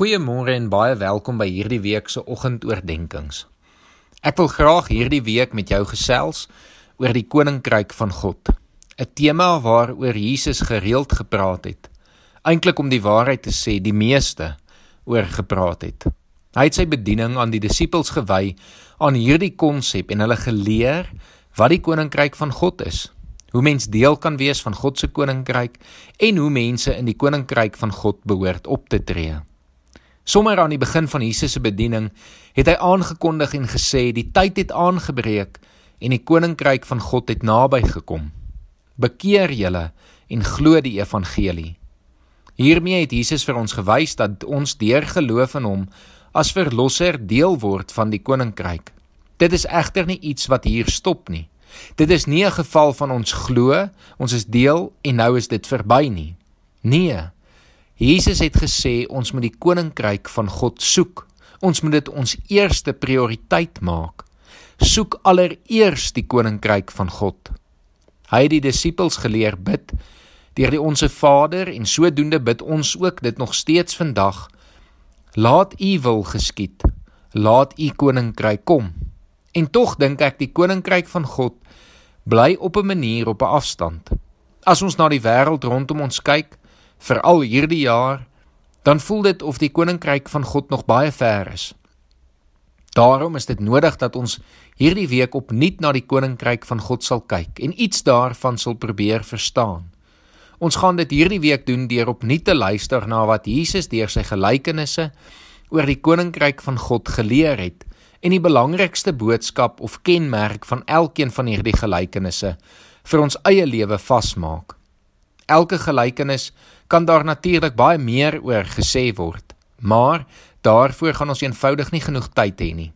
Goeiemôre en baie welkom by hierdie week se oggendoordenkings. Ek wil graag hierdie week met jou gesels oor die koninkryk van God. 'n Tema waaroor Jesus gereeld gepraat het. Eintlik om die waarheid te sê, die meeste oor gepraat het. Hy het sy bediening aan die disippels gewy aan hierdie konsep en hulle geleer wat die koninkryk van God is. Hoe mens deel kan wees van God se koninkryk en hoe mense in die koninkryk van God behoort op te tree. Sommer aan die begin van Jesus se bediening het hy aangekondig en gesê die tyd het aangebreek en die koninkryk van God het naby gekom. Bekeer julle en glo die evangelie. Hiermee het Jesus vir ons gewys dat ons deur geloof in hom as verlosser deel word van die koninkryk. Dit is egter nie iets wat hier stop nie. Dit is nie 'n geval van ons glo, ons is deel en nou is dit verby nie. Nee, Jesus het gesê ons moet die koninkryk van God soek. Ons moet dit ons eerste prioriteit maak. Soek allereers die koninkryk van God. Hy het die disippels geleer bid deur die onsse Vader en sodoende bid ons ook dit nog steeds vandag. Laat U wil geskied. Laat U koninkryk kom. En tog dink ek die koninkryk van God bly op 'n manier op 'n afstand. As ons na die wêreld rondom ons kyk, veral hierdie jaar, dan voel dit of die koninkryk van God nog baie ver is. Daarom is dit nodig dat ons hierdie week opnuut na die koninkryk van God sal kyk en iets daarvan sal probeer verstaan. Ons gaan dit hierdie week doen deur opnuut te luister na wat Jesus deur sy gelykenisse oor die koninkryk van God geleer het en die belangrikste boodskap of kenmerk van elkeen van hierdie gelykenisse vir ons eie lewe vasmaak. Elke gelykenis kan daar natuurlik baie meer oor gesê word, maar daarvoor gaan ons eenvoudig nie genoeg tyd hê nie.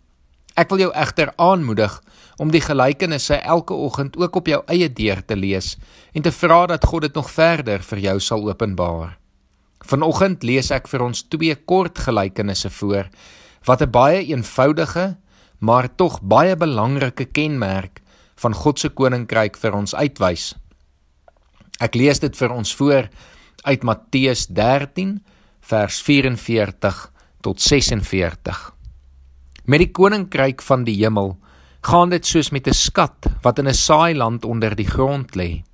Ek wil jou egter aanmoedig om die gelykenisse elke oggend ook op jou eie deur te lees en te vra dat God dit nog verder vir jou sal openbaar. Vanoggend lees ek vir ons twee kort gelykenisse voor wat 'n baie eenvoudige maar tog baie belangrike kenmerk van God se koninkryk vir ons uitwys. Ek lees dit vir ons voor uit Matteus 13 vers 44 tot 46. Met die koninkryk van die hemel gaan dit soos met 'n skat wat in 'n saailand onder die grond lê.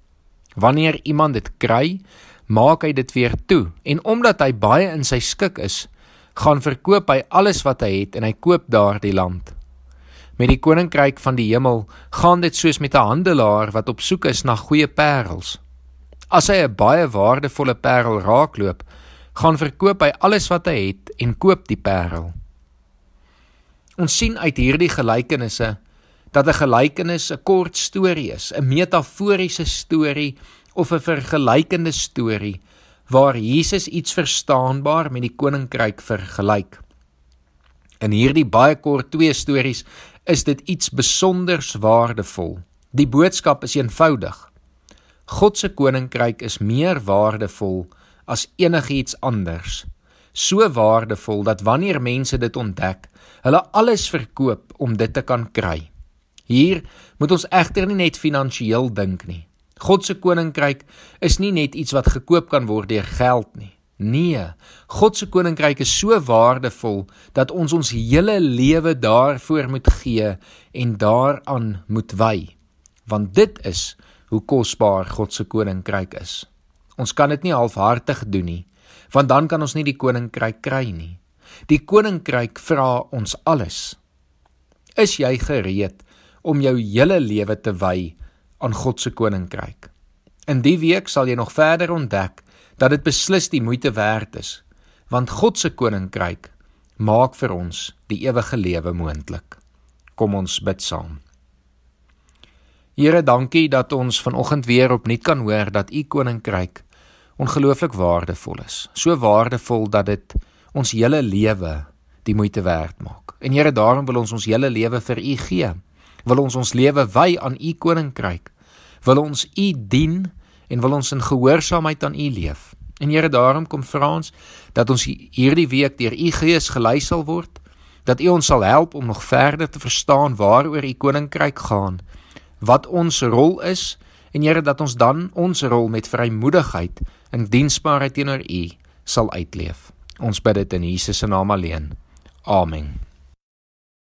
Wanneer iemand dit kry, maak hy dit weer toe en omdat hy baie in sy skik is, gaan verkoop hy alles wat hy het en hy koop daardie land. Met die koninkryk van die hemel gaan dit soos met 'n handelaar wat op soek is na goeie parels. As hy 'n baie waardevolle parel raakloop, gaan verkoop hy alles wat hy het en koop die parel. Ons sien uit hierdie gelykenisse dat 'n gelykenis 'n kort storie is, 'n metaforiese storie of 'n vergelykende storie waar Jesus iets verstaanbaar met die koninkryk vergelyk. In hierdie baie kort twee stories is dit iets besonders waardevol. Die boodskap is eenvoudig. God se koninkryk is meer waardevol as enigiets anders. So waardevol dat wanneer mense dit ontdek, hulle alles verkoop om dit te kan kry. Hier moet ons egter nie net finansiëel dink nie. God se koninkryk is nie net iets wat gekoop kan word deur geld nie. Nee, God se koninkryk is so waardevol dat ons ons hele lewe daarvoor moet gee en daaraan moet wy. Want dit is hoe kosbaar God se koninkryk is. Ons kan dit nie halfhartig doen nie, want dan kan ons nie die koninkryk kry nie. Die koninkryk vra ons alles. Is jy gereed om jou hele lewe te wy aan God se koninkryk? In die week sal jy nog verder ontdek dat dit beslis die moeite werd is, want God se koninkryk maak vir ons die ewige lewe moontlik. Kom ons bid saam. Here, dankie dat ons vanoggend weer opnuut kan hoor dat u koninkryk ongelooflik waardevol is. So waardevol dat dit ons hele lewe die moeite werd maak. En Here, daarom wil ons ons hele lewe vir u gee. Wil ons ons lewe wy aan u koninkryk. Wil ons u dien en wil ons in gehoorsaamheid aan u leef. En Here, daarom kom vra ons dat ons hierdie week deur u Gees gelei sal word, dat u ons sal help om nog verder te verstaan waaroor u koninkryk gaan wat ons rol is en Here dat ons dan ons rol met vrymoedigheid en diensbaarheid teenoor U sal uitleef. Ons bid dit in Jesus se naam alleen. Amen.